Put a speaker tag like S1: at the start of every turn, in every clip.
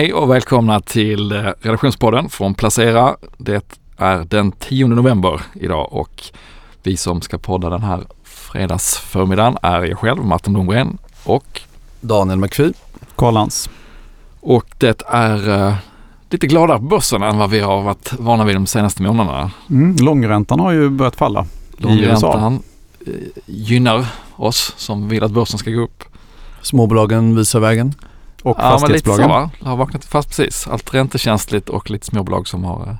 S1: Hej och välkomna till eh, redaktionspodden från Placera. Det är den 10 november idag och vi som ska podda den här fredagsförmiddagen är jag själv, Martin Blomgren och
S2: Daniel McPhee.
S3: Karl Lantz.
S1: Och det är uh, lite gladare på börsen än vad vi har varit vana vid de senaste månaderna.
S3: Mm, långräntan har ju börjat falla
S1: Långräntan uh, gynnar oss som vill att börsen ska gå upp.
S2: Småbolagen visar vägen.
S3: Och ja, fastighetsbolagen.
S1: Men lite så va? Har vaknat fast precis. Allt räntekänsligt och lite småbolag som har uh,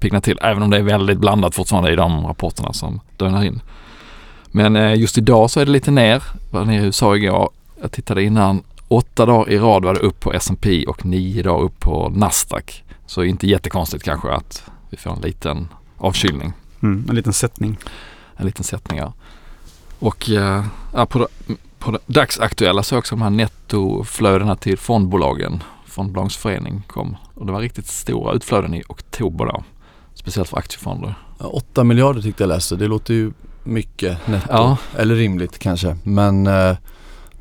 S1: piggnat till. Även om det är väldigt blandat fortfarande i de rapporterna som dönar in. Men uh, just idag så är det lite ner. Var nere i USA igår. Jag tittade innan åtta dagar i rad var det upp på S&P och nio dagar upp på Nasdaq. Så inte jättekonstigt kanske att vi får en liten avkylning.
S3: Mm, en liten sättning.
S1: En liten sättning ja. Och eh, ja, på, dagsaktuella så också de här nettoflödena till fondbolagen. Fondbolagsförening kom och det var riktigt stora utflöden i oktober då. Speciellt för aktiefonder.
S2: 8 miljarder tyckte jag läste. Det låter ju mycket netto. Ja. Eller rimligt kanske. Men eh,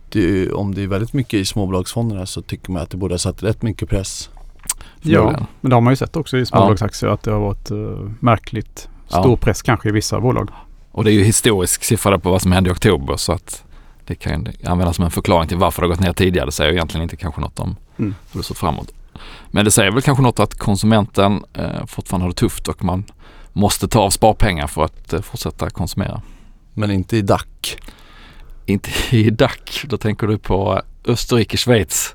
S2: det om det är väldigt mycket i småbolagsfonderna så tycker man att det borde ha satt rätt mycket press.
S3: Ja, men det har man ju sett också i småbolagsaktier ja. att det har varit uh, märkligt stor ja. press kanske i vissa bolag.
S1: Och det är ju historisk siffra på vad som hände i oktober så att det kan användas som en förklaring till varför det har gått ner tidigare. Det säger egentligen inte kanske något om mm. hur det sett framåt. Men det säger väl kanske något att konsumenten eh, fortfarande har det tufft och man måste ta av sparpengar för att eh, fortsätta konsumera.
S2: Men inte i DAC?
S1: Inte i DAC, då tänker du på Österrike, Schweiz.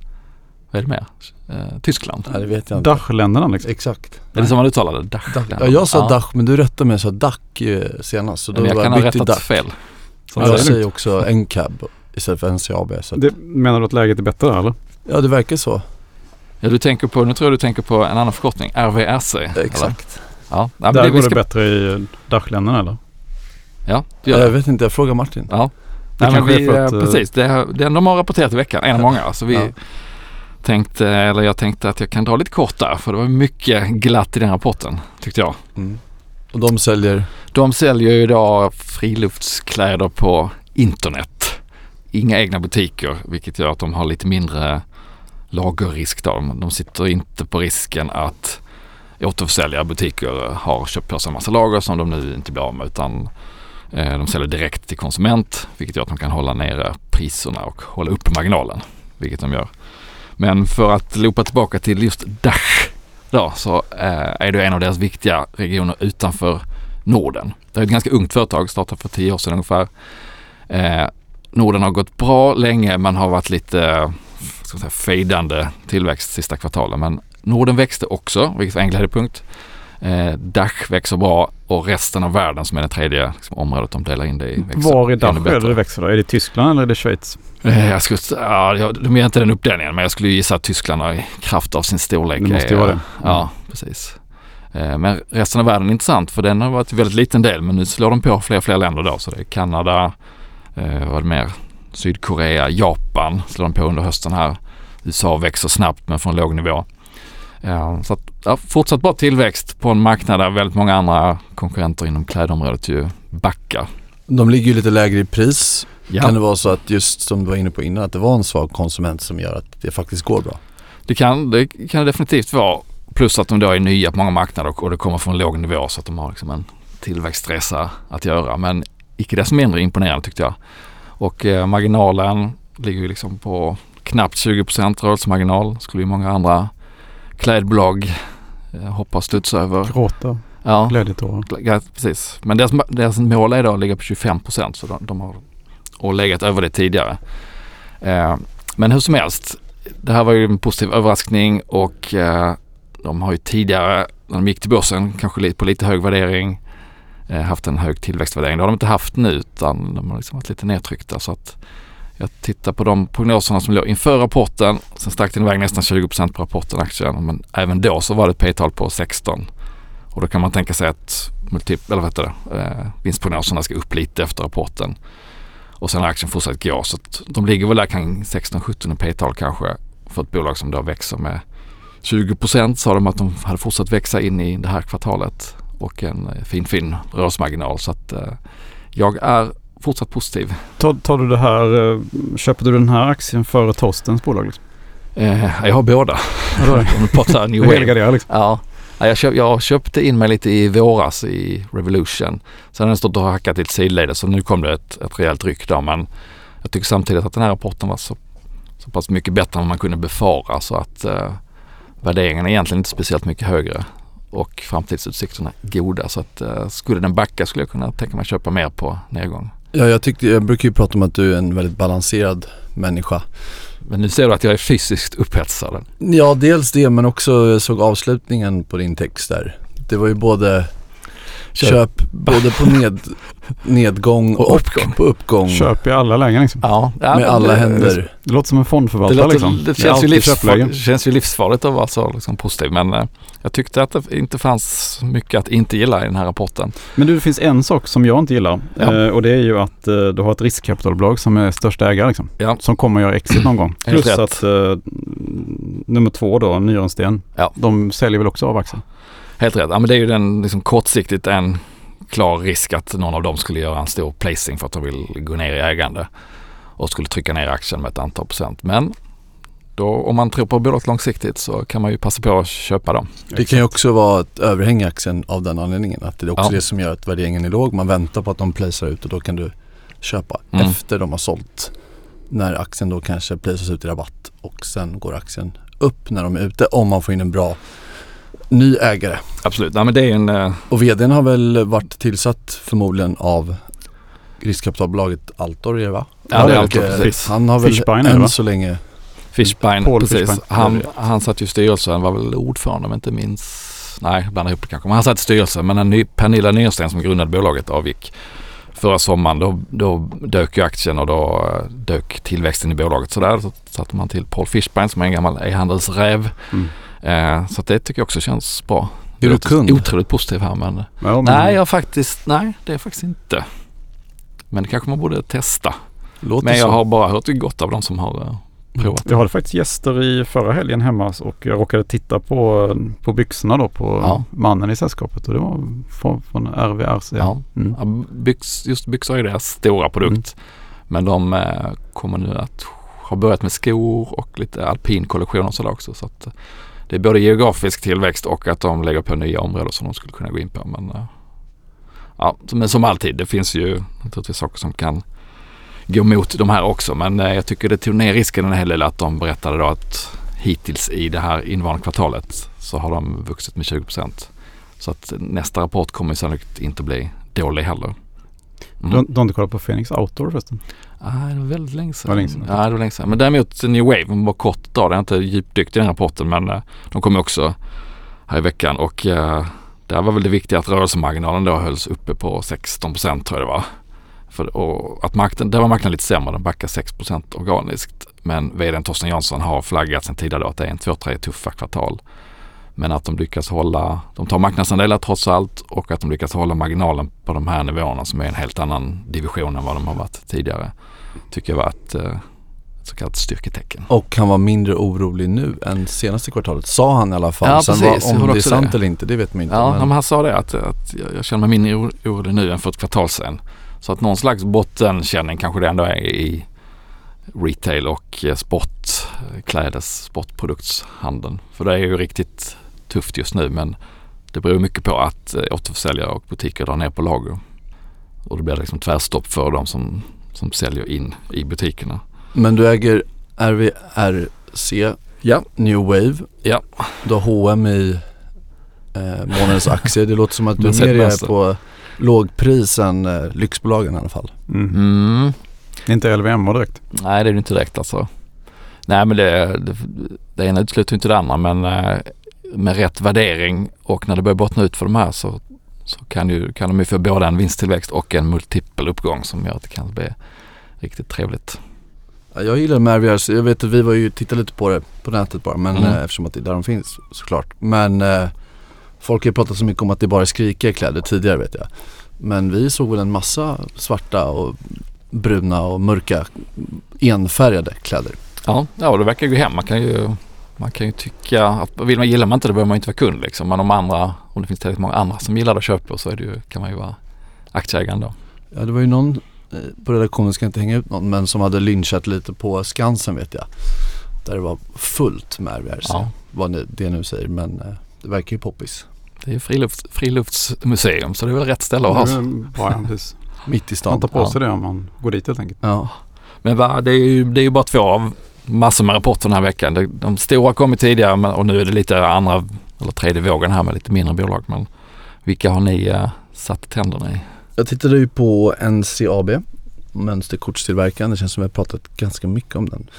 S1: Vad är det mer? Eh, Tyskland?
S2: Nej det vet jag inte.
S3: Dachländerna liksom.
S2: Exakt.
S1: Är det som man uttalar det? Dachländerna?
S2: Ja, jag sa ja. Dach men du rättade mig och sa DAC eh, senast. Så då
S1: men jag kan ha rättat DAC. fel.
S2: Så jag säger också NCAB istället för NCAB. Så
S3: det, menar du att läget är bättre eller?
S2: Ja det verkar så.
S1: Ja du tänker på, nu tror jag du tänker på en annan förkortning, RVRC.
S2: Exakt.
S3: Ja, ja Där det, går ska... det bättre i Dachländerna eller?
S1: Ja,
S2: det gör det. Jag vet inte, jag frågar Martin.
S1: Ja, Nej, men vi, att, eh, precis. Det, det de har rapporterat i veckan, en av många. Så vi ja. tänkte, eller jag tänkte att jag kan dra lite kort där för det var mycket glatt i den rapporten tyckte jag. Mm.
S2: Och de säljer?
S1: De säljer ju idag friluftskläder på internet. Inga egna butiker vilket gör att de har lite mindre lagerrisk. Då. De sitter inte på risken att återförsäljare butiker har köpt på sig en massa lager som de nu inte blir av med utan eh, de säljer direkt till konsument vilket gör att de kan hålla nere priserna och hålla upp marginalen. Vilket de gör. Men för att loopa tillbaka till just Dach då, så eh, är det en av deras viktiga regioner utanför Norden. Det är ett ganska ungt företag, startade för tio år sedan ungefär. Eh, Norden har gått bra länge men har varit lite ska säga, fejdande tillväxt sista kvartalen. Men Norden växte också, vilket var en glädjepunkt. Eh, Dach växer bra och resten av världen som är det tredje liksom, området de delar in det i.
S3: Var i Dach är det växer då? Är det Tyskland eller är det Schweiz?
S1: Eh, jag skulle, ja, de gör inte den uppdelningen men jag skulle gissa att Tyskland har i kraft av sin storlek.
S3: Det måste ju vara det.
S1: Ja, precis. Eh, men resten av världen är intressant för den har varit en väldigt liten del men nu slår de på fler och fler länder då så det är Kanada, eh, vad är det mer? Sydkorea, Japan slår de på under hösten här. USA växer snabbt men från låg nivå. Ja, så att, ja, fortsatt bra tillväxt på en marknad där väldigt många andra konkurrenter inom klädområdet ju backar.
S2: De ligger ju lite lägre i pris. Ja. Kan det vara så att just som du var inne på innan att det var en svag konsument som gör att det faktiskt går bra?
S1: Det kan det kan definitivt vara. Plus att de då är nya på många marknader och, och det kommer från låg nivå så att de har liksom en tillväxtresa att göra. Men icke desto mindre imponerande tyckte jag. Och eh, marginalen ligger ju liksom på knappt 20 rörelsemarginal. Skulle ju många andra klädbolag eh, hoppa och studsa över.
S3: Gråta. Ja, glädjetårar.
S1: precis. Men deras, deras mål är då att ligga på 25 procent så de, de, har och legat över det tidigare. Eh, men hur som helst, det här var ju en positiv överraskning och eh, de har ju tidigare när de gick till börsen kanske på lite hög värdering eh, haft en hög tillväxtvärdering. Det har de inte haft nu utan de har liksom varit lite nedtryckta så att jag tittar på de prognoserna som låg inför rapporten. Sen stack den iväg nästan 20 procent på rapporten aktien. Men även då så var det ett P-tal på 16. Och då kan man tänka sig att multip, eller vet du, eh, vinstprognoserna ska upp lite efter rapporten. Och sen har aktien fortsatt gå. Så att de ligger väl där kring 16-17 P-tal kanske. För ett bolag som då växer med 20 procent sa de att de hade fortsatt växa in i det här kvartalet. Och en eh, fin fin rörelsemarginal. Så att eh, jag är fortsatt positiv.
S3: Tar, tar, du det här, eh, köper du den här aktien före Torstens bolag? Liksom?
S1: Eh, jag har båda.
S3: pratar New Wave. Liksom.
S1: Ja. Jag, köp, jag köpte in mig lite i våras i Revolution. Sen har den stått och hackat lite sidledes så nu kom det ett, ett rejält ryck där. Men jag tycker samtidigt att den här rapporten var så, så pass mycket bättre än man kunde befara så att eh, värderingen är egentligen inte speciellt mycket högre och framtidsutsikterna goda. Så att eh, skulle den backa skulle jag kunna tänka mig att köpa mer på nedgång.
S2: Ja, jag, tyckte, jag brukar ju prata om att du är en väldigt balanserad människa.
S1: Men nu ser du att jag är fysiskt upphetsad.
S2: Ja, dels det men också jag såg avslutningen på din text där. Det var ju både Köp, Köp både på ned, nedgång och, och uppgång. på uppgång.
S3: Köp i alla lägen liksom.
S1: Ja,
S2: ja med alla
S3: det,
S2: händer.
S3: Det låter som en fondförvaltare det
S1: liksom. Det känns, ju livsfarligt, det känns ju livsfarligt att vara så liksom, positiv men eh, jag tyckte att det inte fanns mycket att inte gilla i den här rapporten.
S3: Men du, det finns en sak som jag inte gillar ja. eh, och det är ju att eh, du har ett riskkapitalbolag som är största ägare liksom. Ja. Som kommer att göra exit någon gång. Plus att eh, nummer två då, Nyrensten, ja. de säljer väl också av aktien.
S1: Helt rätt. Ja, men det är ju den liksom, kortsiktigt en klar risk att någon av dem skulle göra en stor placing för att de vill gå ner i ägande och skulle trycka ner aktien med ett antal procent. Men då, om man tror på bolaget långsiktigt så kan man ju passa på att köpa dem.
S2: Det kan ju också vara ett överhäng i aktien av den anledningen. Att det är också ja. det som gör att värderingen är låg. Man väntar på att de placerar ut och då kan du köpa mm. efter de har sålt. När aktien då kanske placeras ut i rabatt och sen går aktien upp när de är ute om man får in en bra ny ägare.
S1: Absolut, Nej, men det är en... Uh...
S2: Och vdn har väl varit tillsatt förmodligen av riskkapitalbolaget Altor är va?
S1: Ja, det är Altor, precis.
S2: Han har väl Fishbein, än så länge
S1: Fishbein, Paul precis. Fishbein. Han, han satt ju i styrelsen, var väl ordförande om jag inte minns. Nej, blandar ihop det kanske. Men han satt i styrelsen. Men när Pernilla Nyrsten som grundade bolaget avgick förra sommaren då, då dök ju aktien och då uh, dök tillväxten i bolaget sådär. Så satte man till Paul Fishbein som är en gammal e-handelsräv. Mm. Eh, så det tycker jag också känns bra.
S2: Är du kund?
S1: Otroligt positiv här men, ja, men... Nej, jag faktiskt, nej det är faktiskt inte. Men det kanske man borde testa. Låter men jag så. har bara hört gott av de som har uh, provat.
S3: Jag hade faktiskt gäster i förra helgen hemma och jag råkade titta på, på byxorna då på ja. mannen i sällskapet och det var från, från RVRC.
S1: Ja. Mm. ja byx, just byxor är deras stora produkt. Mm. Men de eh, kommer nu att ha börjat med skor och lite alpin kollektion och sådär också. Så att, det är både geografisk tillväxt och att de lägger på nya områden som de skulle kunna gå in på. Men, eh, ja, men som alltid, det finns ju naturligtvis saker som kan gå emot de här också. Men eh, jag tycker det tog ner risken en hel del att de berättade då att hittills i det här innevarande kvartalet så har de vuxit med 20 procent. Så att nästa rapport kommer sannolikt inte bli dålig heller.
S3: Mm. Du, du har inte kollat på Phoenix Outdoor förresten?
S1: Nej, det var väldigt länge sedan. Var länge sedan ja, det var länge sedan. Men däremot New Wave, bara kort dag, det har inte djupdykt i den rapporten men uh, de kom också här i veckan och uh, där var väl det viktiga att rörelsemarginalen då hölls uppe på 16 tror jag det var. För, och att marknaden, där var marknaden lite sämre, den backade 6% organiskt. Men vdn Torsten Jansson har flaggat sedan tidigare då att det är en två, tre tuffa kvartal. Men att de lyckas hålla, de tar marknadsandelar trots allt och att de lyckas hålla marginalen på de här nivåerna som är en helt annan division än vad de har varit tidigare. Tycker jag var ett, eh, ett så kallat styrketecken.
S2: Och han var mindre orolig nu än senaste kvartalet. Sa han i alla fall. Ja, Sen precis. Var, om det är sant det. eller inte, det vet man inte.
S1: Ja, men... han sa det att, att jag känner mig mindre orolig nu än för ett kvartal sedan. Så att någon slags bottenkänning kanske det ändå är i retail och eh, sportklädes, sportproduktshandeln. För det är ju riktigt tufft just nu men det beror mycket på att eh, återförsäljare och butiker drar ner på lager. Och då blir det liksom tvärstopp för de som, som säljer in i butikerna.
S2: Men du äger RVRC,
S1: ja.
S2: New Wave.
S1: Ja.
S2: Du har H&M i eh, månadens aktier. Det låter som att du mer är på lågpris än eh, lyxbolagen i alla fall.
S3: Mm. Mm. Inte LVMH direkt?
S1: Nej det är det inte direkt alltså. Nej men det, det, det ena utesluter inte det andra men eh, med rätt värdering och när det börjar bottna ut för de här så, så kan, ju, kan de ju få både en vinsttillväxt och en multipel uppgång som gör att det kan bli riktigt trevligt.
S2: Jag gillar Merviars, jag vet att vi var ju tittade lite på det på nätet bara men mm. eh, eftersom att det är där de finns såklart. Men eh, folk har ju pratat så mycket om att det bara är skrikiga kläder tidigare vet jag. Men vi såg väl en massa svarta och bruna och mörka enfärgade kläder.
S1: Ja, ja det verkar gå hem. Man kan ju man kan ju tycka att vill man, gillar man inte det behöver man inte vara kund liksom. Men om andra, om det finns tillräckligt många andra som gillar det och köper så är det ju, kan man ju vara aktieägare då.
S2: Ja det var ju någon eh, på redaktionen, ska inte hänga ut någon, men som hade lynchat lite på Skansen vet jag. där det var fullt med RVRC. Ja. Vad det nu säger men eh, det verkar ju poppis.
S1: Det är friluft, friluftsmuseum så det är väl rätt ställe att ha.
S3: Ja, Mitt i stan. Man tar på sig ja. det om man går dit helt enkelt.
S1: Ja. Men va, det, är ju, det är ju bara två av massor med rapporter den här veckan. De stora kommit tidigare och nu är det lite andra, eller tredje vågen här med lite mindre bolag. Men vilka har ni eh, satt tänderna i?
S2: Jag tittade ju på NCAB, mönsterkortstillverkaren. Det känns som att vi har pratat ganska mycket om den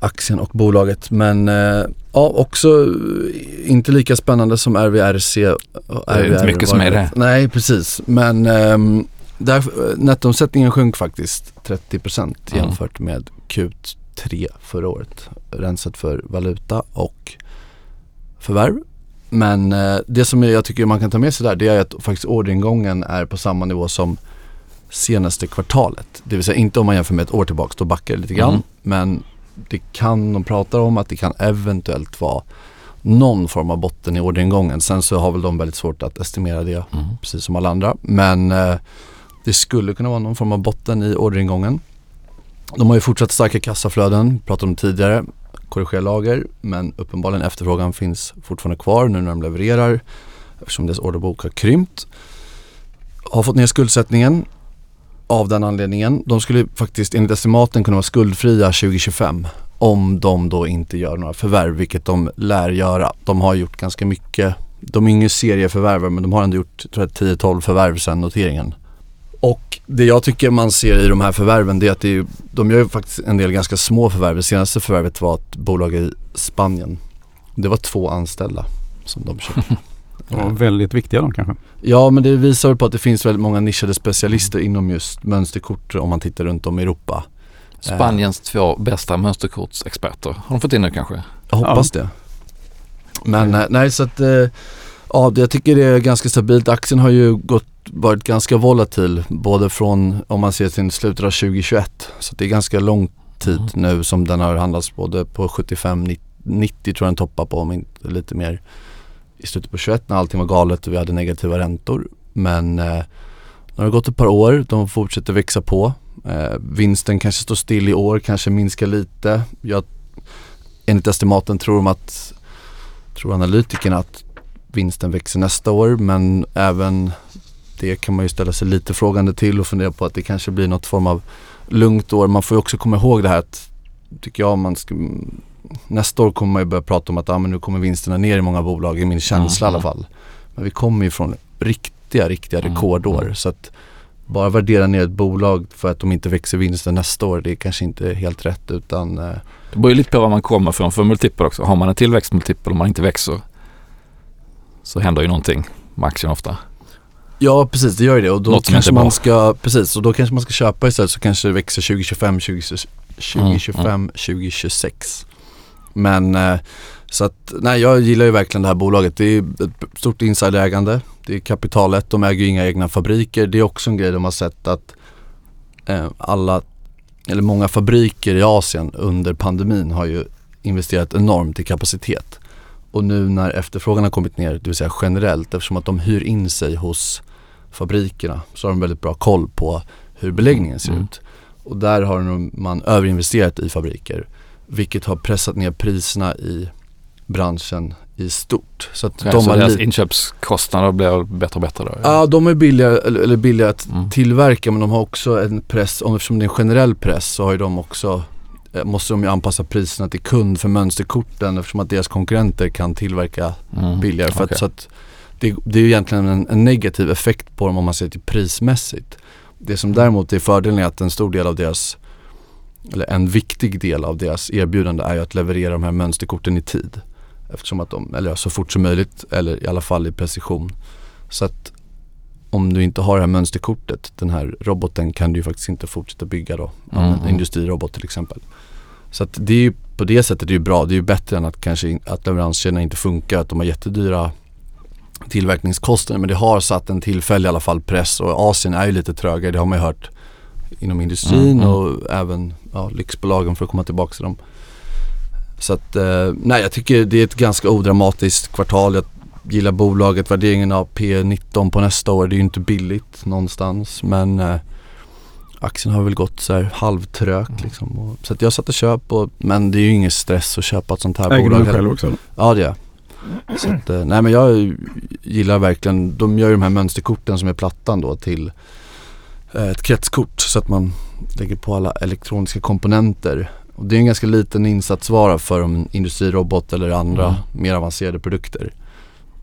S2: aktien och bolaget. Men eh, ja, också eh, inte lika spännande som RVRC.
S1: RVR, det är inte mycket som är det.
S2: Nej, precis. Men ehm, eh, där, nettoomsättningen sjönk faktiskt 30% jämfört mm. med Q2 3 förra året, rensat för valuta och förvärv. Men eh, det som jag tycker man kan ta med sig där det är att faktiskt orderingången är på samma nivå som senaste kvartalet. Det vill säga inte om man jämför med ett år tillbaka, då backar det lite grann. Mm. Men det kan, de pratar om att det kan eventuellt vara någon form av botten i orderingången. Sen så har väl de väldigt svårt att estimera det, mm. precis som alla andra. Men eh, det skulle kunna vara någon form av botten i orderingången. De har ju fortsatt starka kassaflöden, pratade om tidigare, korrigera lager men uppenbarligen efterfrågan finns fortfarande kvar nu när de levererar eftersom deras orderbok har krympt. Har fått ner skuldsättningen av den anledningen. De skulle faktiskt enligt estimaten kunna vara skuldfria 2025 om de då inte gör några förvärv, vilket de lär göra. De har gjort ganska mycket. De är ingen serieförvärvare men de har ändå gjort 10-12 förvärv sedan noteringen. Och det jag tycker man ser i de här förvärven det är att det är, de gör faktiskt en del ganska små förvärv. Det senaste förvärvet var ett bolag i Spanien. Det var två anställda som de köpte.
S3: Ja, väldigt viktiga de kanske.
S2: Ja men det visar på att det finns väldigt många nischade specialister mm. inom just mönsterkort om man tittar runt om i Europa.
S1: Spaniens eh. två bästa mönsterkortsexperter. Har de fått in nu kanske?
S2: Jag hoppas ja. det. Men mm. nej så att eh, ja, jag tycker det är ganska stabilt. Aktien har ju gått, varit ganska volatil både från om man ser till slutet av 2021. Så det är ganska lång tid mm. nu som den har handlats både på 75, 90 tror jag den toppar på om inte lite mer i slutet på 21 när allting var galet och vi hade negativa räntor. Men eh, nu har det gått ett par år, de fortsätter växa på. Eh, vinsten kanske står still i år, kanske minskar lite. Jag, enligt estimaten tror de att, tror analytikerna att vinsten växer nästa år men även det kan man ju ställa sig lite frågande till och fundera på att det kanske blir något form av lugnt år. Man får ju också komma ihåg det här att, tycker jag, man ska nästa år kommer man ju börja prata om att ah, men nu kommer vinsterna ner i många bolag, i min känsla mm. i alla fall. Men vi kommer ju från riktiga, riktiga rekordår. Mm. Så att bara värdera ner ett bolag för att de inte växer vinsten nästa år, det är kanske inte helt rätt utan eh,
S1: Det beror ju lite på var man kommer från för multipel också. Har man en tillväxtmultipel och man inte växer så händer ju någonting med aktien ofta.
S2: Ja precis, det gör ju det och då Något kanske man ska, precis, och då kanske man ska köpa istället så kanske det växer 2025, 20, 2025, mm, 2026. Men eh, så att, nej jag gillar ju verkligen det här bolaget. Det är ett stort insiderägande. Det är kapitalet, de äger ju inga egna fabriker. Det är också en grej de har sett att eh, alla, eller många fabriker i Asien under pandemin har ju investerat enormt i kapacitet. Och nu när efterfrågan har kommit ner, det vill säga generellt, eftersom att de hyr in sig hos fabrikerna så har de väldigt bra koll på hur beläggningen ser mm. ut. Och där har man överinvesterat i fabriker. Vilket har pressat ner priserna i branschen i stort.
S1: Så att ja, de så har deras inköpskostnader blir bättre och bättre då?
S2: Ja, de är billiga, eller billiga att mm. tillverka men de har också en press, eftersom det är en generell press så har ju de också måste de ju anpassa priserna till kund för mönsterkorten eftersom att deras konkurrenter kan tillverka mm. billigare. För okay. att, så att det, det är ju egentligen en, en, negativ effekt på dem om man ser till prismässigt. Det som däremot är fördelen är att en stor del av deras eller en viktig del av deras erbjudande är ju att leverera de här mönsterkorten i tid. Eftersom att de, eller så fort som möjligt eller i alla fall i precision. Så att om du inte har det här mönsterkortet, den här roboten kan du ju faktiskt inte fortsätta bygga då. Mm. En industrirobot till exempel. Så att det är ju, på det sättet är det ju bra. Det är ju bättre än att kanske att leveranskedjorna inte funkar, att de har jättedyra tillverkningskostnader. Men det har satt en tillfällig i alla fall press och Asien är ju lite trögare, det har man ju hört inom industrin mm, mm. och även ja, lyxbolagen för att komma tillbaka till dem. Så att, eh, nej jag tycker det är ett ganska odramatiskt kvartal. Jag gillar bolaget, värderingen av P19 på nästa år. Det är ju inte billigt någonstans men eh, aktien har väl gått så här halvtrök mm. liksom. Och, så att jag satte köp och, men det är ju ingen stress att köpa ett sånt här
S3: Äger bolag. Äger du själv också?
S2: Ja det är Så att, eh, nej men jag gillar verkligen, de gör ju de här mönsterkorten som är plattan då till eh, ett kretskort så att man lägger på alla elektroniska komponenter. Och det är en ganska liten insatsvara för en industrirobot eller andra mm. mer avancerade produkter.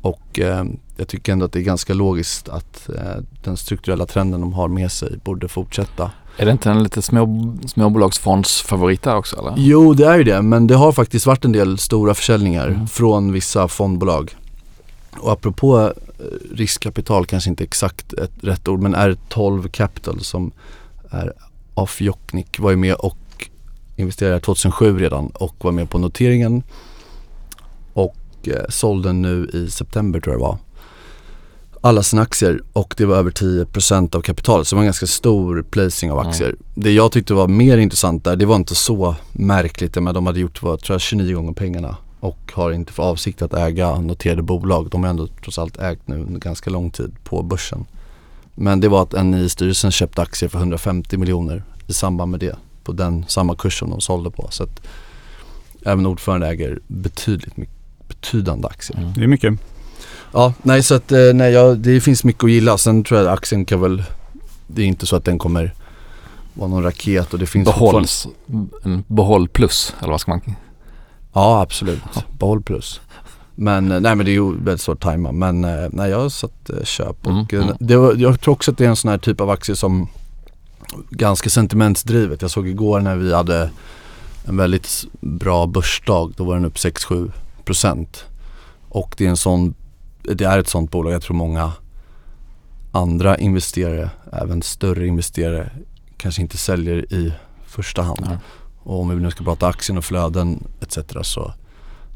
S2: Och eh, jag tycker ändå att det är ganska logiskt att eh, den strukturella trenden de har med sig borde fortsätta.
S1: Är det inte en lite små, småbolagsfondsfavorit där också eller?
S2: Jo det är ju det men det har faktiskt varit en del stora försäljningar mm. från vissa fondbolag. Och apropå eh, riskkapital, kanske inte exakt ett rätt ord men R12 Capital som är af Jokknik var ju med och investerade 2007 redan och var med på noteringen. Och eh, sålde nu i september tror jag det var alla sina aktier och det var över 10% av kapitalet så det var en ganska stor placing av aktier. Mm. Det jag tyckte var mer intressant där, det var inte så märkligt, men de hade gjort var, tror jag, 29 gånger pengarna och har inte för avsikt att äga noterade bolag. De har ändå trots allt ägt nu under ganska lång tid på börsen. Men det var att en i styrelsen köpte aktier för 150 miljoner i samband med det på den samma kurs som de sålde på. Så att även ordförande äger betydligt betydande aktier.
S3: Mm. Det är mycket.
S2: Ja, nej så att eh, nej, ja, det finns mycket att gilla. Sen tror jag att aktien kan väl, det är inte så att den kommer vara någon raket och det finns
S1: Behålls, en behåll plus eller vad ska man?
S2: Ja absolut, ja. behåll plus. Men eh, nej men det är ju väldigt svårt att tajma. Men eh, nej jag har satt köp och mm, mm. Det var, jag tror också att det är en sån här typ av aktie som ganska sentimentsdrivet. Jag såg igår när vi hade en väldigt bra börsdag. Då var den upp 6-7 procent. Och det är en sån det är ett sånt bolag. Jag tror många andra investerare, även större investerare, kanske inte säljer i första hand. Ja. Och om vi nu ska prata aktien och flöden etc. så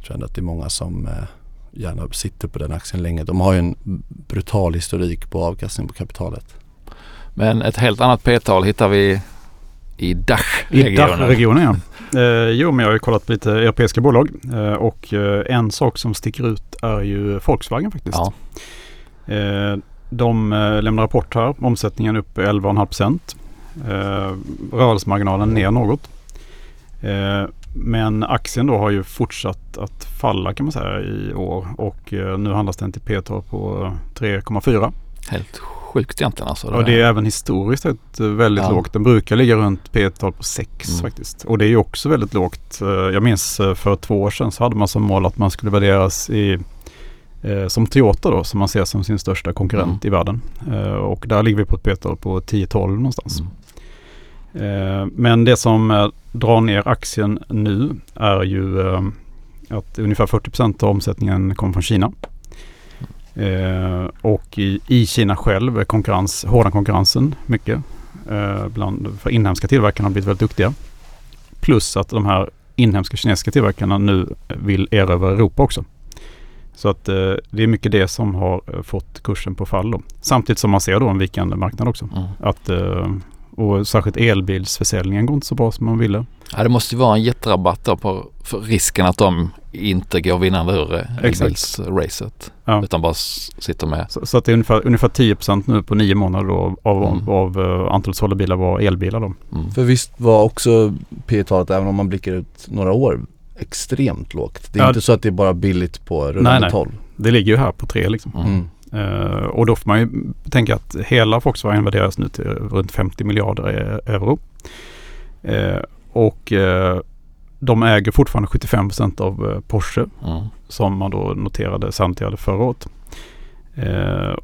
S2: tror jag att det är många som eh, gärna sitter på den aktien länge. De har ju en brutal historik på avkastning på kapitalet.
S1: Men ett helt annat P-tal hittar vi i DACH-regionen. I
S3: DACH-regionen ja. Eh, jo, men jag har ju kollat på lite europeiska bolag eh, och eh, en sak som sticker ut är ju Volkswagen faktiskt. Ja. Eh, de eh, lämnar rapport här. Omsättningen upp 11,5 procent. Eh, rörelsemarginalen ner något. men aktien då har ju fortsatt att falla kan man säga i år och nu handlas den till P-tal på 3,4.
S1: Helt sjukt egentligen alltså.
S3: Och det är även historiskt sett väldigt ja. lågt. Den brukar ligga runt P-tal på 6 mm. faktiskt. Och det är ju också väldigt lågt. Jag minns för två år sedan så hade man som mål att man skulle värderas i eh, som Toyota då som man ser som sin största konkurrent mm. i världen. Eh, och där ligger vi på ett P-tal på 10-12 någonstans. Mm. Eh, men det som eh, drar ner aktien nu är ju eh, att ungefär 40% av omsättningen kommer från Kina. Eh, och i, i, Kina själv är konkurrens, hårda konkurrensen mycket. bland, för inhemska tillverkarna har blivit väldigt duktiga. Plus att de här inhemska kinesiska tillverkarna nu vill erövra Europa också. Så att eh, det är mycket det som har eh, fått kursen på fall. Då. Samtidigt som man ser då en vikande marknad också. Mm. Att, eh, och särskilt elbilsförsäljningen går inte så bra som man ville.
S1: Ja, det måste ju vara en jätterabatt då på för risken att de inte går vinnande ur eh, elbilsracet. Ja. Utan bara sitter med.
S3: Så, så, att det är ungefär, ungefär 10 nu på nio månader då av, mm. av uh, antalet sålda bilar var elbilar då.
S2: Mm. För visst var också P talet även om man blickar ut några år extremt lågt. Det är ja. inte så att det är bara billigt på rullande 12.
S3: Det ligger ju här på 3 liksom. Mm. Uh, och då får man ju tänka att hela Volkswagen värderas nu till runt 50 miljarder euro. Uh, och uh, de äger fortfarande 75 procent av Porsche mm. som man då noterade samtidigt förra året.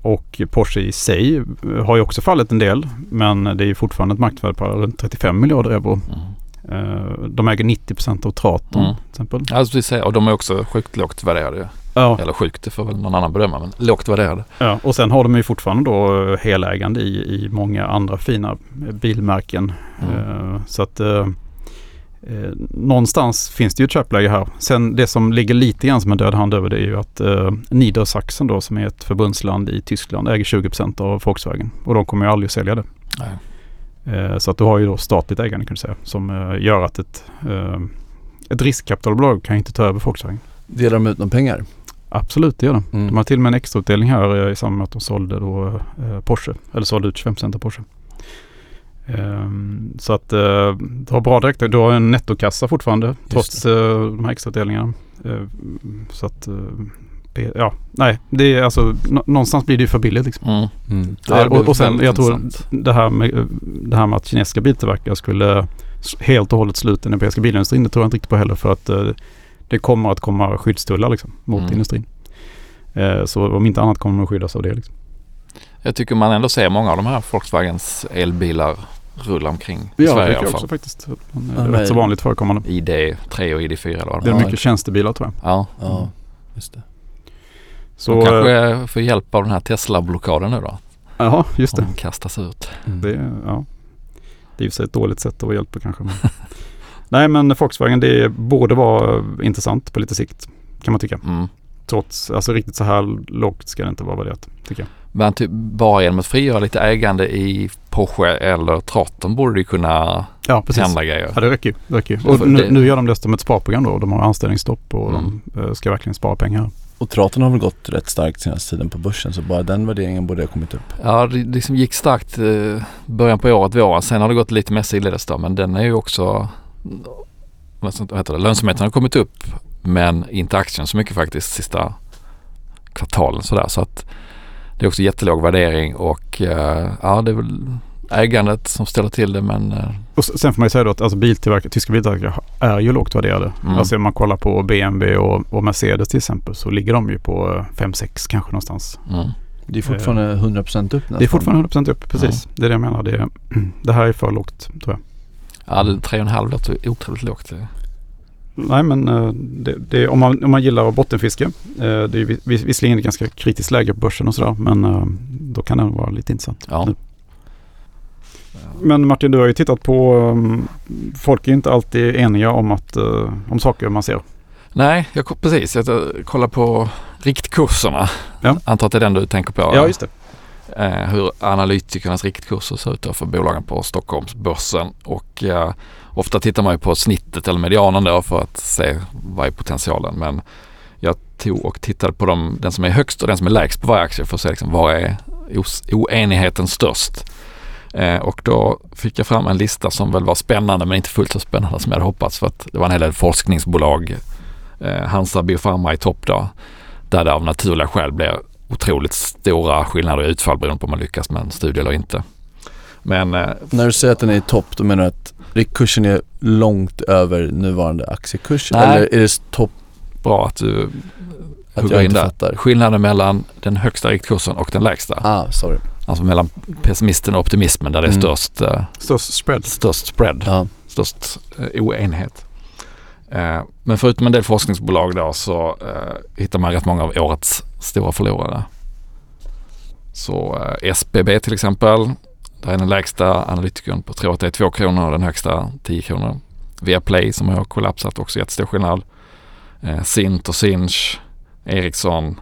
S3: och Porsche i sig har ju också fallit en del men det är fortfarande ett marknadsvärde på runt 35 miljarder euro. Mm. De äger 90% av Traton mm. till exempel.
S1: Alltså, och de är också sjukt lågt värderade. Ja. Eller sjukt, det får väl någon annan bedöma, men lågt värderade.
S3: Ja, och sen har de ju fortfarande då eh, helägande i, i många andra fina bilmärken. Mm. Uh, så att uh, uh, någonstans finns det ju ett köpläge här. Sen det som ligger lite grann som en död hand över det är ju att uh, Niedersachsen då som är ett förbundsland i Tyskland äger 20% av Volkswagen. Och de kommer ju aldrig att sälja det. Nej. Eh, så att du har ju då statligt ägande kan du säga som eh, gör att ett, eh, ett riskkapitalbolag kan inte ta över Volkswagen.
S2: Delar de ut några pengar?
S3: Absolut, det gör de. Mm. De har till och med en extrautdelning här i samband med att de sålde då Porsche. Eller sålde ut 25 av Porsche. Um, så att uh, du har bra direkt. Du har en nettokassa fortfarande trots uh, de här extrautdelningarna. Uh, så att ja, nej, det är alltså någonstans blir det ju för billigt liksom. Mm. Mm. Ja, och, och sen jag tror det här, med, det här med att kinesiska biltillverkare skulle helt och hållet sluta den europeiska bilindustrin, det tror jag inte riktigt på heller för att det kommer att komma skyddstullar liksom, mot mm. industrin. Eh, så om inte annat kommer de att skyddas av det. Liksom.
S1: Jag tycker man ändå ser många av de här Volkswagens elbilar rulla omkring i
S3: ja,
S1: Sverige
S3: i alla fall. också faktiskt. Det är rätt så vanligt förekommande.
S1: ID3 och ID4 eller vad
S3: det är. Det är mycket tjänstebilar tror
S1: jag. Ja,
S2: ja just det.
S1: Så de kanske äh, får hjälp av den här Tesla-blockaden nu då?
S3: Jaha, just det.
S1: De kastas ut.
S3: Mm. Det, ja. det är ju ett dåligt sätt att hjälpa kanske. Nej men Volkswagen det borde vara intressant på lite sikt kan man tycka. Mm. Trots, alltså riktigt så här lågt ska det inte vara värderat tycker jag.
S1: Men typ bara genom att frigöra lite ägande i Porsche eller Traton borde det kunna ja, precis. hända grejer.
S3: Ja det räcker ju. Det räcker ju. Och nu, nu gör de dessutom ett sparprogram då. De har anställningsstopp och mm. de eh, ska verkligen spara pengar.
S2: Och Traton har väl gått rätt starkt senaste tiden på börsen så bara den värderingen borde ha kommit upp.
S1: Ja det liksom gick starkt eh, början på året, våren. Sen har det gått lite mer sidledes då men den är ju också vad heter det, lönsamheten har kommit upp men inte aktien så mycket faktiskt sista kvartalen sådär. Så att det är också jättelåg värdering och uh, ja det är väl ägandet som ställer till det men... Uh,
S3: och sen får man ju säga då att alltså biltillverkare, tyska biltillverkare är ju lågt värderade. Mm. Alltså om man kollar på BMW och, och, Mercedes till exempel så ligger de ju på 5-6 kanske någonstans. Mm.
S2: Det är fortfarande 100% upp nästan.
S3: Det är fortfarande 100% upp, precis. Ja. Det är det jag menar. Det, det här är för lågt tror jag.
S1: Ja, 3,5 låter otroligt lågt.
S3: Nej men eh, det, det, om, man, om man gillar bottenfiske. Eh, det är visserligen ett ganska kritiskt läge på börsen och sådär men eh, då kan det vara lite intressant. Ja. Men Martin du har ju tittat på, mm, folk är inte alltid eniga om, att, om saker man ser.
S1: Nej, jag, precis. Jag kollar på riktkurserna. Ja. Antar att det är den du tänker på?
S3: Ja, just det.
S1: Eh, hur analytikernas riktkurser ser ut för bolagen på Stockholmsbörsen. Och eh, ofta tittar man ju på snittet eller medianen då för att se vad är potentialen. Men jag tog och tittade på dem, den som är högst och den som är lägst på varje aktie för att se liksom, var är oenigheten störst. Eh, och då fick jag fram en lista som väl var spännande men inte fullt så spännande som jag hade hoppats för att det var en hel del forskningsbolag. Eh, Hansa Biofarma i topp då. Där det av naturliga skäl blir otroligt stora skillnader i utfall beroende på om man lyckas med en studie eller inte. Men, eh,
S2: När du säger att den är i topp, då menar du att riktkursen är långt över nuvarande aktiekurs?
S1: Nej.
S2: Eller är det topp?
S1: Bra att du att hugger in där. Fattar. Skillnaden mellan den högsta riktkursen och den lägsta.
S2: Ah, sorry.
S1: Alltså mellan pessimisten och optimismen där det är mm. störst, uh,
S3: störst spread.
S1: Störst spread. Ja. Störst uh, oenighet. Men förutom en del forskningsbolag då så hittar man rätt många av årets stora förlorare. Så uh, SBB till exempel där är den lägsta analytikern på tror att det är 2 kronor och den högsta 10 kronor. Viaplay som har kollapsat också jättestor skillnad. Eh, Sint och Sinch, Ericsson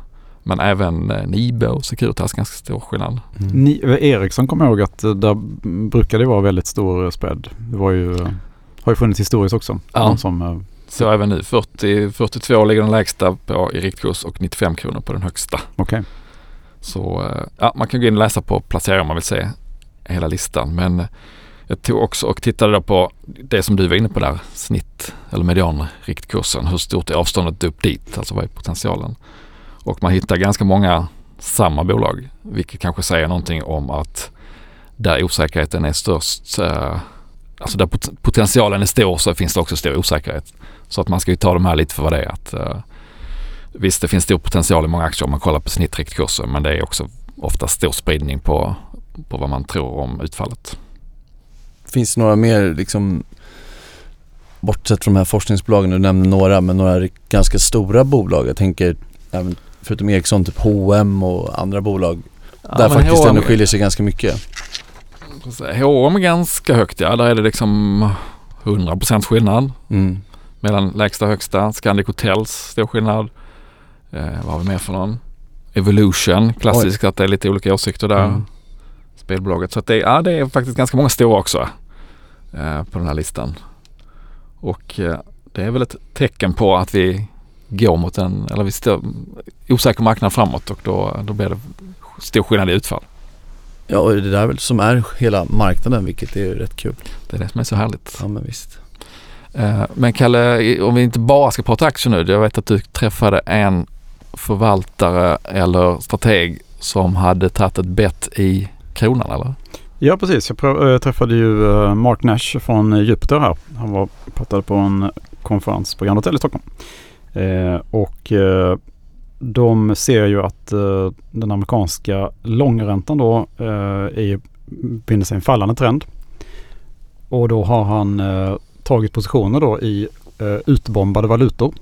S1: men även eh, Nibe och Securitas ganska stor skillnad.
S3: Mm. Ni, Ericsson kommer jag ihåg att eh, där brukar det vara väldigt stor spread. Det var ju, har ju funnits historiskt också.
S1: Ja. Som, eh, så även nu 40, 42 ligger den lägsta på i riktkurs och 95 kronor på den högsta.
S3: Okej. Okay.
S1: Så eh, ja, man kan gå in och läsa på placeringar om man vill se hela listan. Men jag tog också och tittade på det som du var inne på där, snitt eller medianriktkursen. Hur stort är avståndet upp dit? Alltså vad är potentialen? Och man hittar ganska många samma bolag, vilket kanske säger någonting om att där osäkerheten är störst, eh, alltså där potentialen är stor så finns det också stor osäkerhet. Så att man ska ju ta de här lite för vad det är. Att, eh, visst, det finns stor potential i många aktier om man kollar på snittriktkursen, men det är också ofta stor spridning på på vad man tror om utfallet.
S2: Finns det några mer liksom bortsett från de här forskningsbolagen, du nämnde några, men några ganska stora bolag. Jag tänker även förutom Ericsson, typ H&M och andra bolag ja, där faktiskt H&M, ändå skiljer sig ganska mycket.
S1: H&M är ganska högt ja, där är det liksom 100% skillnad mm. mellan lägsta och högsta. Scandic Hotels, stor skillnad. Eh, vad har vi mer för någon? Evolution, klassiskt Oj. att det är lite olika åsikter där. Mm spelbolaget. Så att det, ja, det är faktiskt ganska många stora också eh, på den här listan. Och eh, det är väl ett tecken på att vi går mot en, eller vi står osäker marknad framåt och då, då blir det stor skillnad i utfall.
S2: Ja, och det där väl som är hela marknaden vilket är rätt kul.
S1: Det är det som är så härligt.
S2: Ja, men visst.
S1: Eh, men Kalle, om vi inte bara ska prata aktier nu. Jag vet att du träffade en förvaltare eller strateg som hade tagit ett bett i kronan eller?
S3: Ja precis, jag äh, träffade ju äh, Mark Nash från Jupiter här. Han var pratade på en konferens på Grand Hotel i Stockholm. Eh, och eh, de ser ju att eh, den amerikanska långräntan då eh, är, befinner sig i en fallande trend. Och då har han eh, tagit positioner då i eh, utbombade valutor.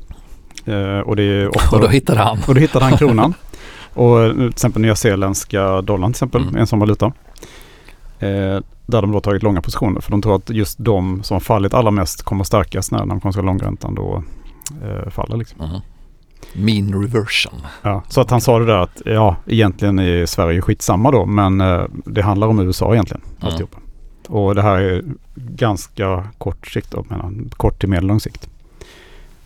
S1: Eh, och, det är ofta och då hittade han?
S3: Och då hittade han kronan. och till exempel nyzeeländska dollarn till exempel, mm. en sån valuta. Eh, där de då tagit långa positioner för de tror att just de som har fallit allra mest kommer stärkas när den amerikanska långräntan då eh, faller. Liksom. Mm.
S1: Mean reversion.
S3: Ja, så att han sa det där att ja, egentligen är Sverige skitsamma då men eh, det handlar om USA egentligen. Mm. Och det här är ganska kort sikt då, menar, kort till medellång sikt.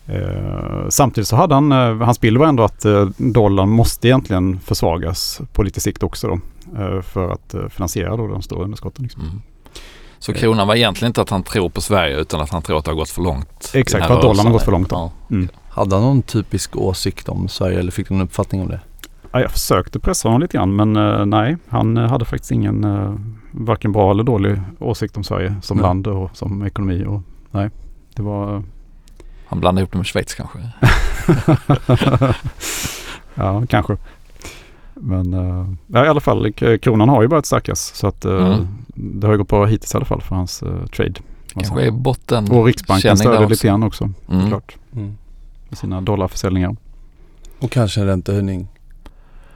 S3: Eh, samtidigt så hade han, eh, hans bild var ändå att eh, dollarn måste egentligen försvagas på lite sikt också då. Eh, för att eh, finansiera då de stora underskotten. Liksom. Mm.
S1: Så kronan var egentligen inte att han tror på Sverige utan att han tror att det har gått för långt?
S3: Exakt, för att dollarn har gått för långt. Ja. Mm.
S2: Hade han någon typisk åsikt om Sverige eller fick du någon uppfattning om det?
S3: Ja, jag försökte pressa honom lite grann men uh, nej, han uh, hade faktiskt ingen uh, varken bra eller dålig åsikt om Sverige som nej. land och som ekonomi. Och, nej, det var...
S1: Han blandade ihop det med Schweiz kanske?
S3: ja, kanske. Men ja, i alla fall, kronan har ju börjat stärkas så att mm. det har ju gått bra hittills i alla fall för hans trade.
S1: Kanske är botten
S3: Och Riksbanken stödjer lite grann också. Mm. Klart. Mm med sina dollarförsäljningar.
S2: Och kanske en räntehöjning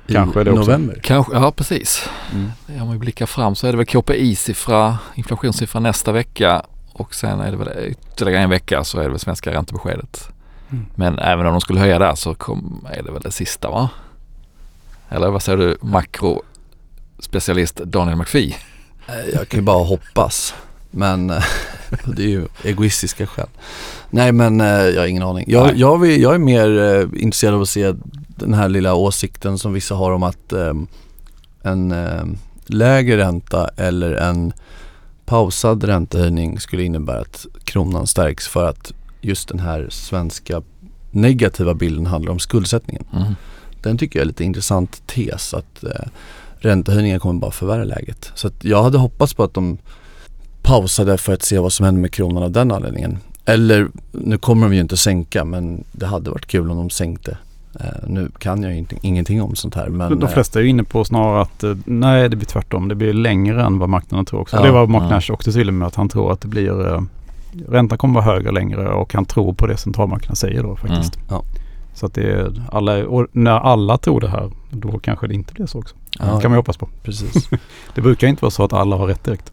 S3: i kanske det
S2: november.
S1: Kanske, ja precis. Mm. Om vi blickar fram så är det väl KPI-siffra, inflationssiffra nästa vecka och sen är det väl ytterligare en vecka så är det väl svenska räntebeskedet. Mm. Men även om de skulle höja där så kom, är det väl det sista va? Eller vad säger du makrospecialist Daniel McPhee?
S2: Jag kan ju bara hoppas. Men eh, det är ju egoistiska skäl. Nej men eh, jag har ingen aning. Jag, jag, vill, jag är mer eh, intresserad av att se den här lilla åsikten som vissa har om att en lägre ränta eller en pausad räntehöjning skulle innebära att kronan stärks för att just den här svenska negativa bilden handlar om skuldsättningen. Mm. Den tycker jag är lite intressant tes att eh, räntehöjningar kommer bara förvärra läget. Så att jag hade hoppats på att de pausade för att se vad som händer med kronan av den anledningen. Eller, nu kommer de ju inte sänka men det hade varit kul om de sänkte. Uh, nu kan jag ju inte, ingenting om sånt här men
S3: De flesta är ju inne på snarare att uh, nej det blir tvärtom. Det blir längre än vad marknaden tror också. Ja, det var Mark ja. Nash också tydlig med att han tror att det blir uh, Räntan kommer vara högre längre och han tror på det centralbankerna säger då faktiskt. Mm. Ja. Så att det är alla, och när alla tror det här då kanske det inte blir så också. Ja, det kan man ju hoppas på.
S2: Precis.
S3: det brukar inte vara så att alla har rätt direkt.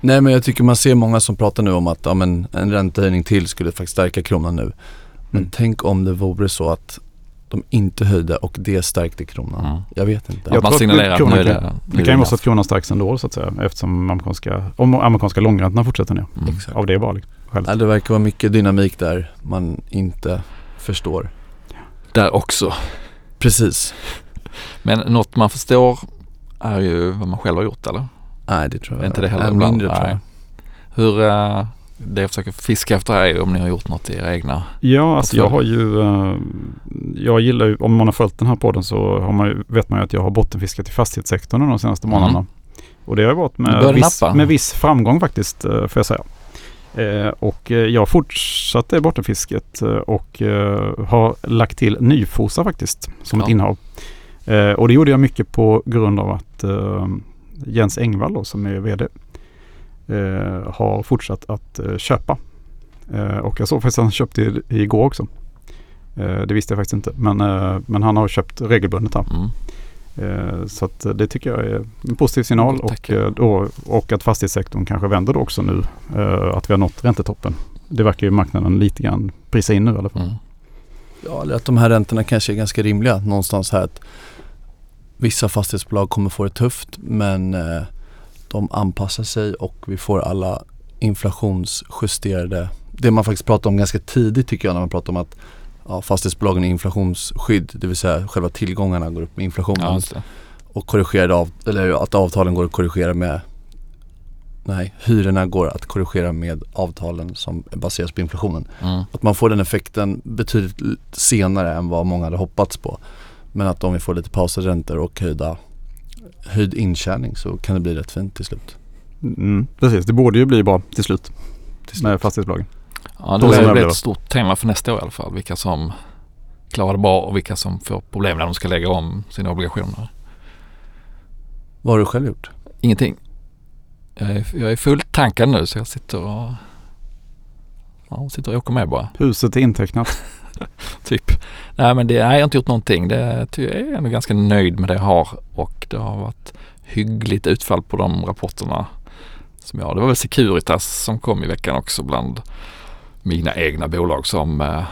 S2: Nej men jag tycker man ser många som pratar nu om att ja, men en räntehöjning till skulle faktiskt stärka kronan nu. Men mm. tänk om det vore så att de inte höjde och det stärkte kronan. Mm. Jag vet inte.
S1: Jag man signalerar att nu är
S3: det, det, kan ju vara så att kronan stärks ändå så att säga eftersom amerikanska, om amerikanska långräntorna fortsätter ner. Mm. Av det bara liksom,
S2: ja, Det verkar vara mycket dynamik där man inte förstår.
S1: Där också.
S2: Precis.
S1: Men något man förstår är ju vad man själv har gjort eller?
S2: Nej det tror jag
S1: är inte det heller är mindre tror jag. Hur, uh, det jag försöker fiska efter är ju om ni har gjort något i era egna
S3: Ja, alltså jag har ju, uh, jag gillar ju, om man har följt den här podden så har man ju, vet man ju att jag har bottenfiskat i fastighetssektorn de senaste mm. månaderna. Och det har varit med viss, med viss framgång faktiskt, uh, får jag säga. Eh, och jag fortsatte bottenfisket och eh, har lagt till nyfosa faktiskt som ja. ett innehav. Eh, och det gjorde jag mycket på grund av att Jens Engvall då, som är VD eh, har fortsatt att eh, köpa. Eh, och jag såg faktiskt att han köpte igår också. Eh, det visste jag faktiskt inte men, eh, men han har köpt regelbundet här. Mm. Eh, så att det tycker jag är en positiv signal och, då, och att fastighetssektorn kanske vänder då också nu. att vi har nått räntetoppen. Det verkar ju marknaden lite grann prisa in nu i alla fall. Mm.
S2: Ja, eller att de här räntorna kanske är ganska rimliga någonstans här. Att Vissa fastighetsbolag kommer få det tufft men eh, de anpassar sig och vi får alla inflationsjusterade, det man faktiskt pratar om ganska tidigt tycker jag när man pratar om att ja, fastighetsbolagen är inflationsskydd, det vill säga själva tillgångarna går upp med inflationen. Ja, och korrigera av, eller att avtalen går att korrigera med Nej, hyrorna går att korrigera med avtalen som baseras på inflationen. Mm. Att man får den effekten betydligt senare än vad många hade hoppats på. Men att om vi får lite pausade räntor och höjda, höjd intjäning så kan det bli rätt fint till slut.
S3: Mm, precis, det borde ju bli bra till slut, till slut. med fastighetsbolagen.
S1: Ja, det är ett stort tema för nästa år i alla fall. Vilka som klarar det bra och vilka som får problem när de ska lägga om sina obligationer.
S2: Vad har du själv gjort?
S1: Ingenting. Jag är, jag är fullt tankad nu så jag sitter och, ja, sitter och åker med bara.
S3: Huset är intecknat.
S1: typ. Nej men det, nej, jag har inte gjort någonting. Det, jag är ändå ganska nöjd med det jag har och det har varit hyggligt utfall på de rapporterna som jag Det var väl Securitas som kom i veckan också bland mina egna bolag som eh,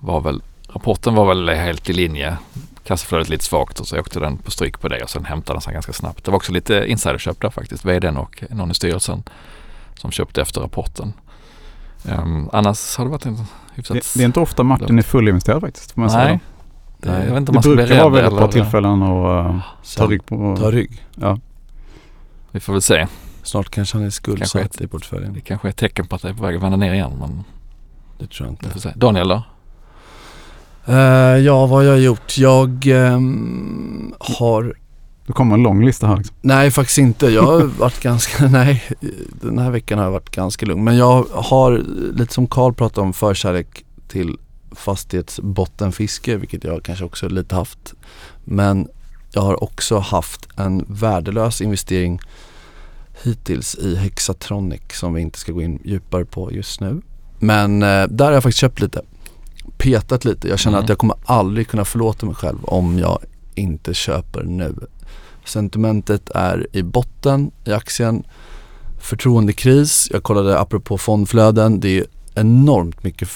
S1: var väl Rapporten var väl helt i linje. Kassaflödet lite svagt och så åkte den på stryk på det och sen hämtade den sig ganska snabbt. Det var också lite insiderköp där faktiskt. VDn och någon i styrelsen som köpte efter rapporten. Um, annars har det varit en
S3: hyfsat... Det, det är inte ofta Martin är fullinvesterad faktiskt. Får man
S1: Nej. Säga. Det, jag vet inte om
S3: man det brukar vara vid ett par tillfällen och uh, ta rygg på...
S2: Ta rygg?
S3: Ja.
S1: Vi får väl se.
S2: Snart kanske han är skuldsatt i portföljen.
S1: Det kanske är ett tecken på att det är på väg att vända ner igen. Men
S2: det tror jag inte.
S1: Daniel då?
S2: Uh, ja, vad har jag gjort? Jag um, har...
S3: Det kommer en lång lista här liksom.
S2: Nej, faktiskt inte. Jag har varit ganska, nej, den här veckan har jag varit ganska lugn. Men jag har, lite som Karl pratade om, förkärlek till fastighetsbottenfiske, vilket jag kanske också lite haft. Men jag har också haft en värdelös investering hittills i Hexatronic som vi inte ska gå in djupare på just nu. Men eh, där har jag faktiskt köpt lite petat lite. Jag känner mm. att jag kommer aldrig kunna förlåta mig själv om jag inte köper nu. Sentimentet är i botten i aktien. Förtroendekris. Jag kollade apropå fondflöden. Det är enormt mycket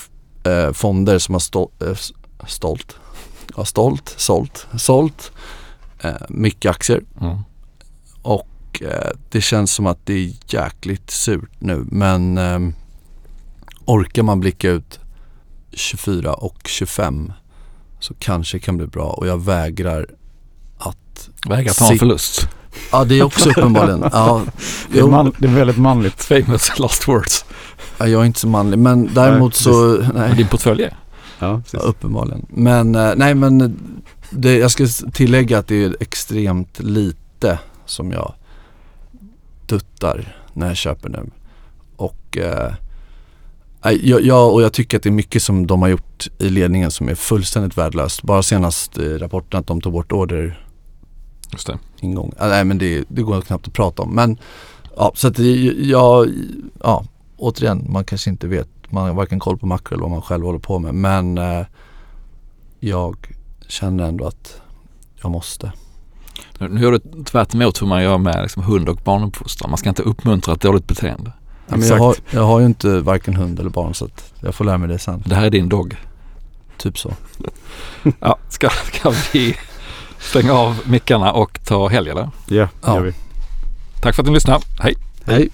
S2: eh, fonder som har stol eh, stolt, ja, stolt, sålt, sålt eh, mycket aktier. Mm. Och eh, det känns som att det är jäkligt surt nu men eh, orkar man blicka ut 24 och 25 så kanske kan bli bra och jag vägrar att...
S1: Vägrar ta en förlust?
S2: Ja det är också uppenbarligen. Ja,
S3: det, är man, det är väldigt manligt.
S1: Famous last words.
S2: Ja, jag är inte så manlig men däremot så...
S1: Nej. Din portfölj är?
S2: Ja, ja, uppenbarligen. Men eh, nej men det, jag ska tillägga att det är extremt lite som jag duttar när jag köper nu. Och eh, jag, jag, och jag tycker att det är mycket som de har gjort i ledningen som är fullständigt värdelöst. Bara senast i rapporten att de tog bort order
S1: Just det.
S2: ingång. Nej men det, det går knappt att prata om. Men ja, så att jag, ja, återigen, man kanske inte vet, man har varken koll på makro eller vad man själv håller på med. Men eh, jag känner ändå att jag måste.
S1: Nu gör du tvärt emot hur man gör med liksom hund och barnuppfostran. Man ska inte uppmuntra ett dåligt beteende.
S2: Ja, men jag, har, jag har ju inte varken hund eller barn så att jag får lära mig det sen.
S1: Det här är din dog?
S2: Typ så.
S1: ja, ska, ska vi stänga av mickarna och ta helg eller?
S3: Yeah, ja, det gör vi.
S1: Tack för att ni lyssnade. Hej!
S2: Hej!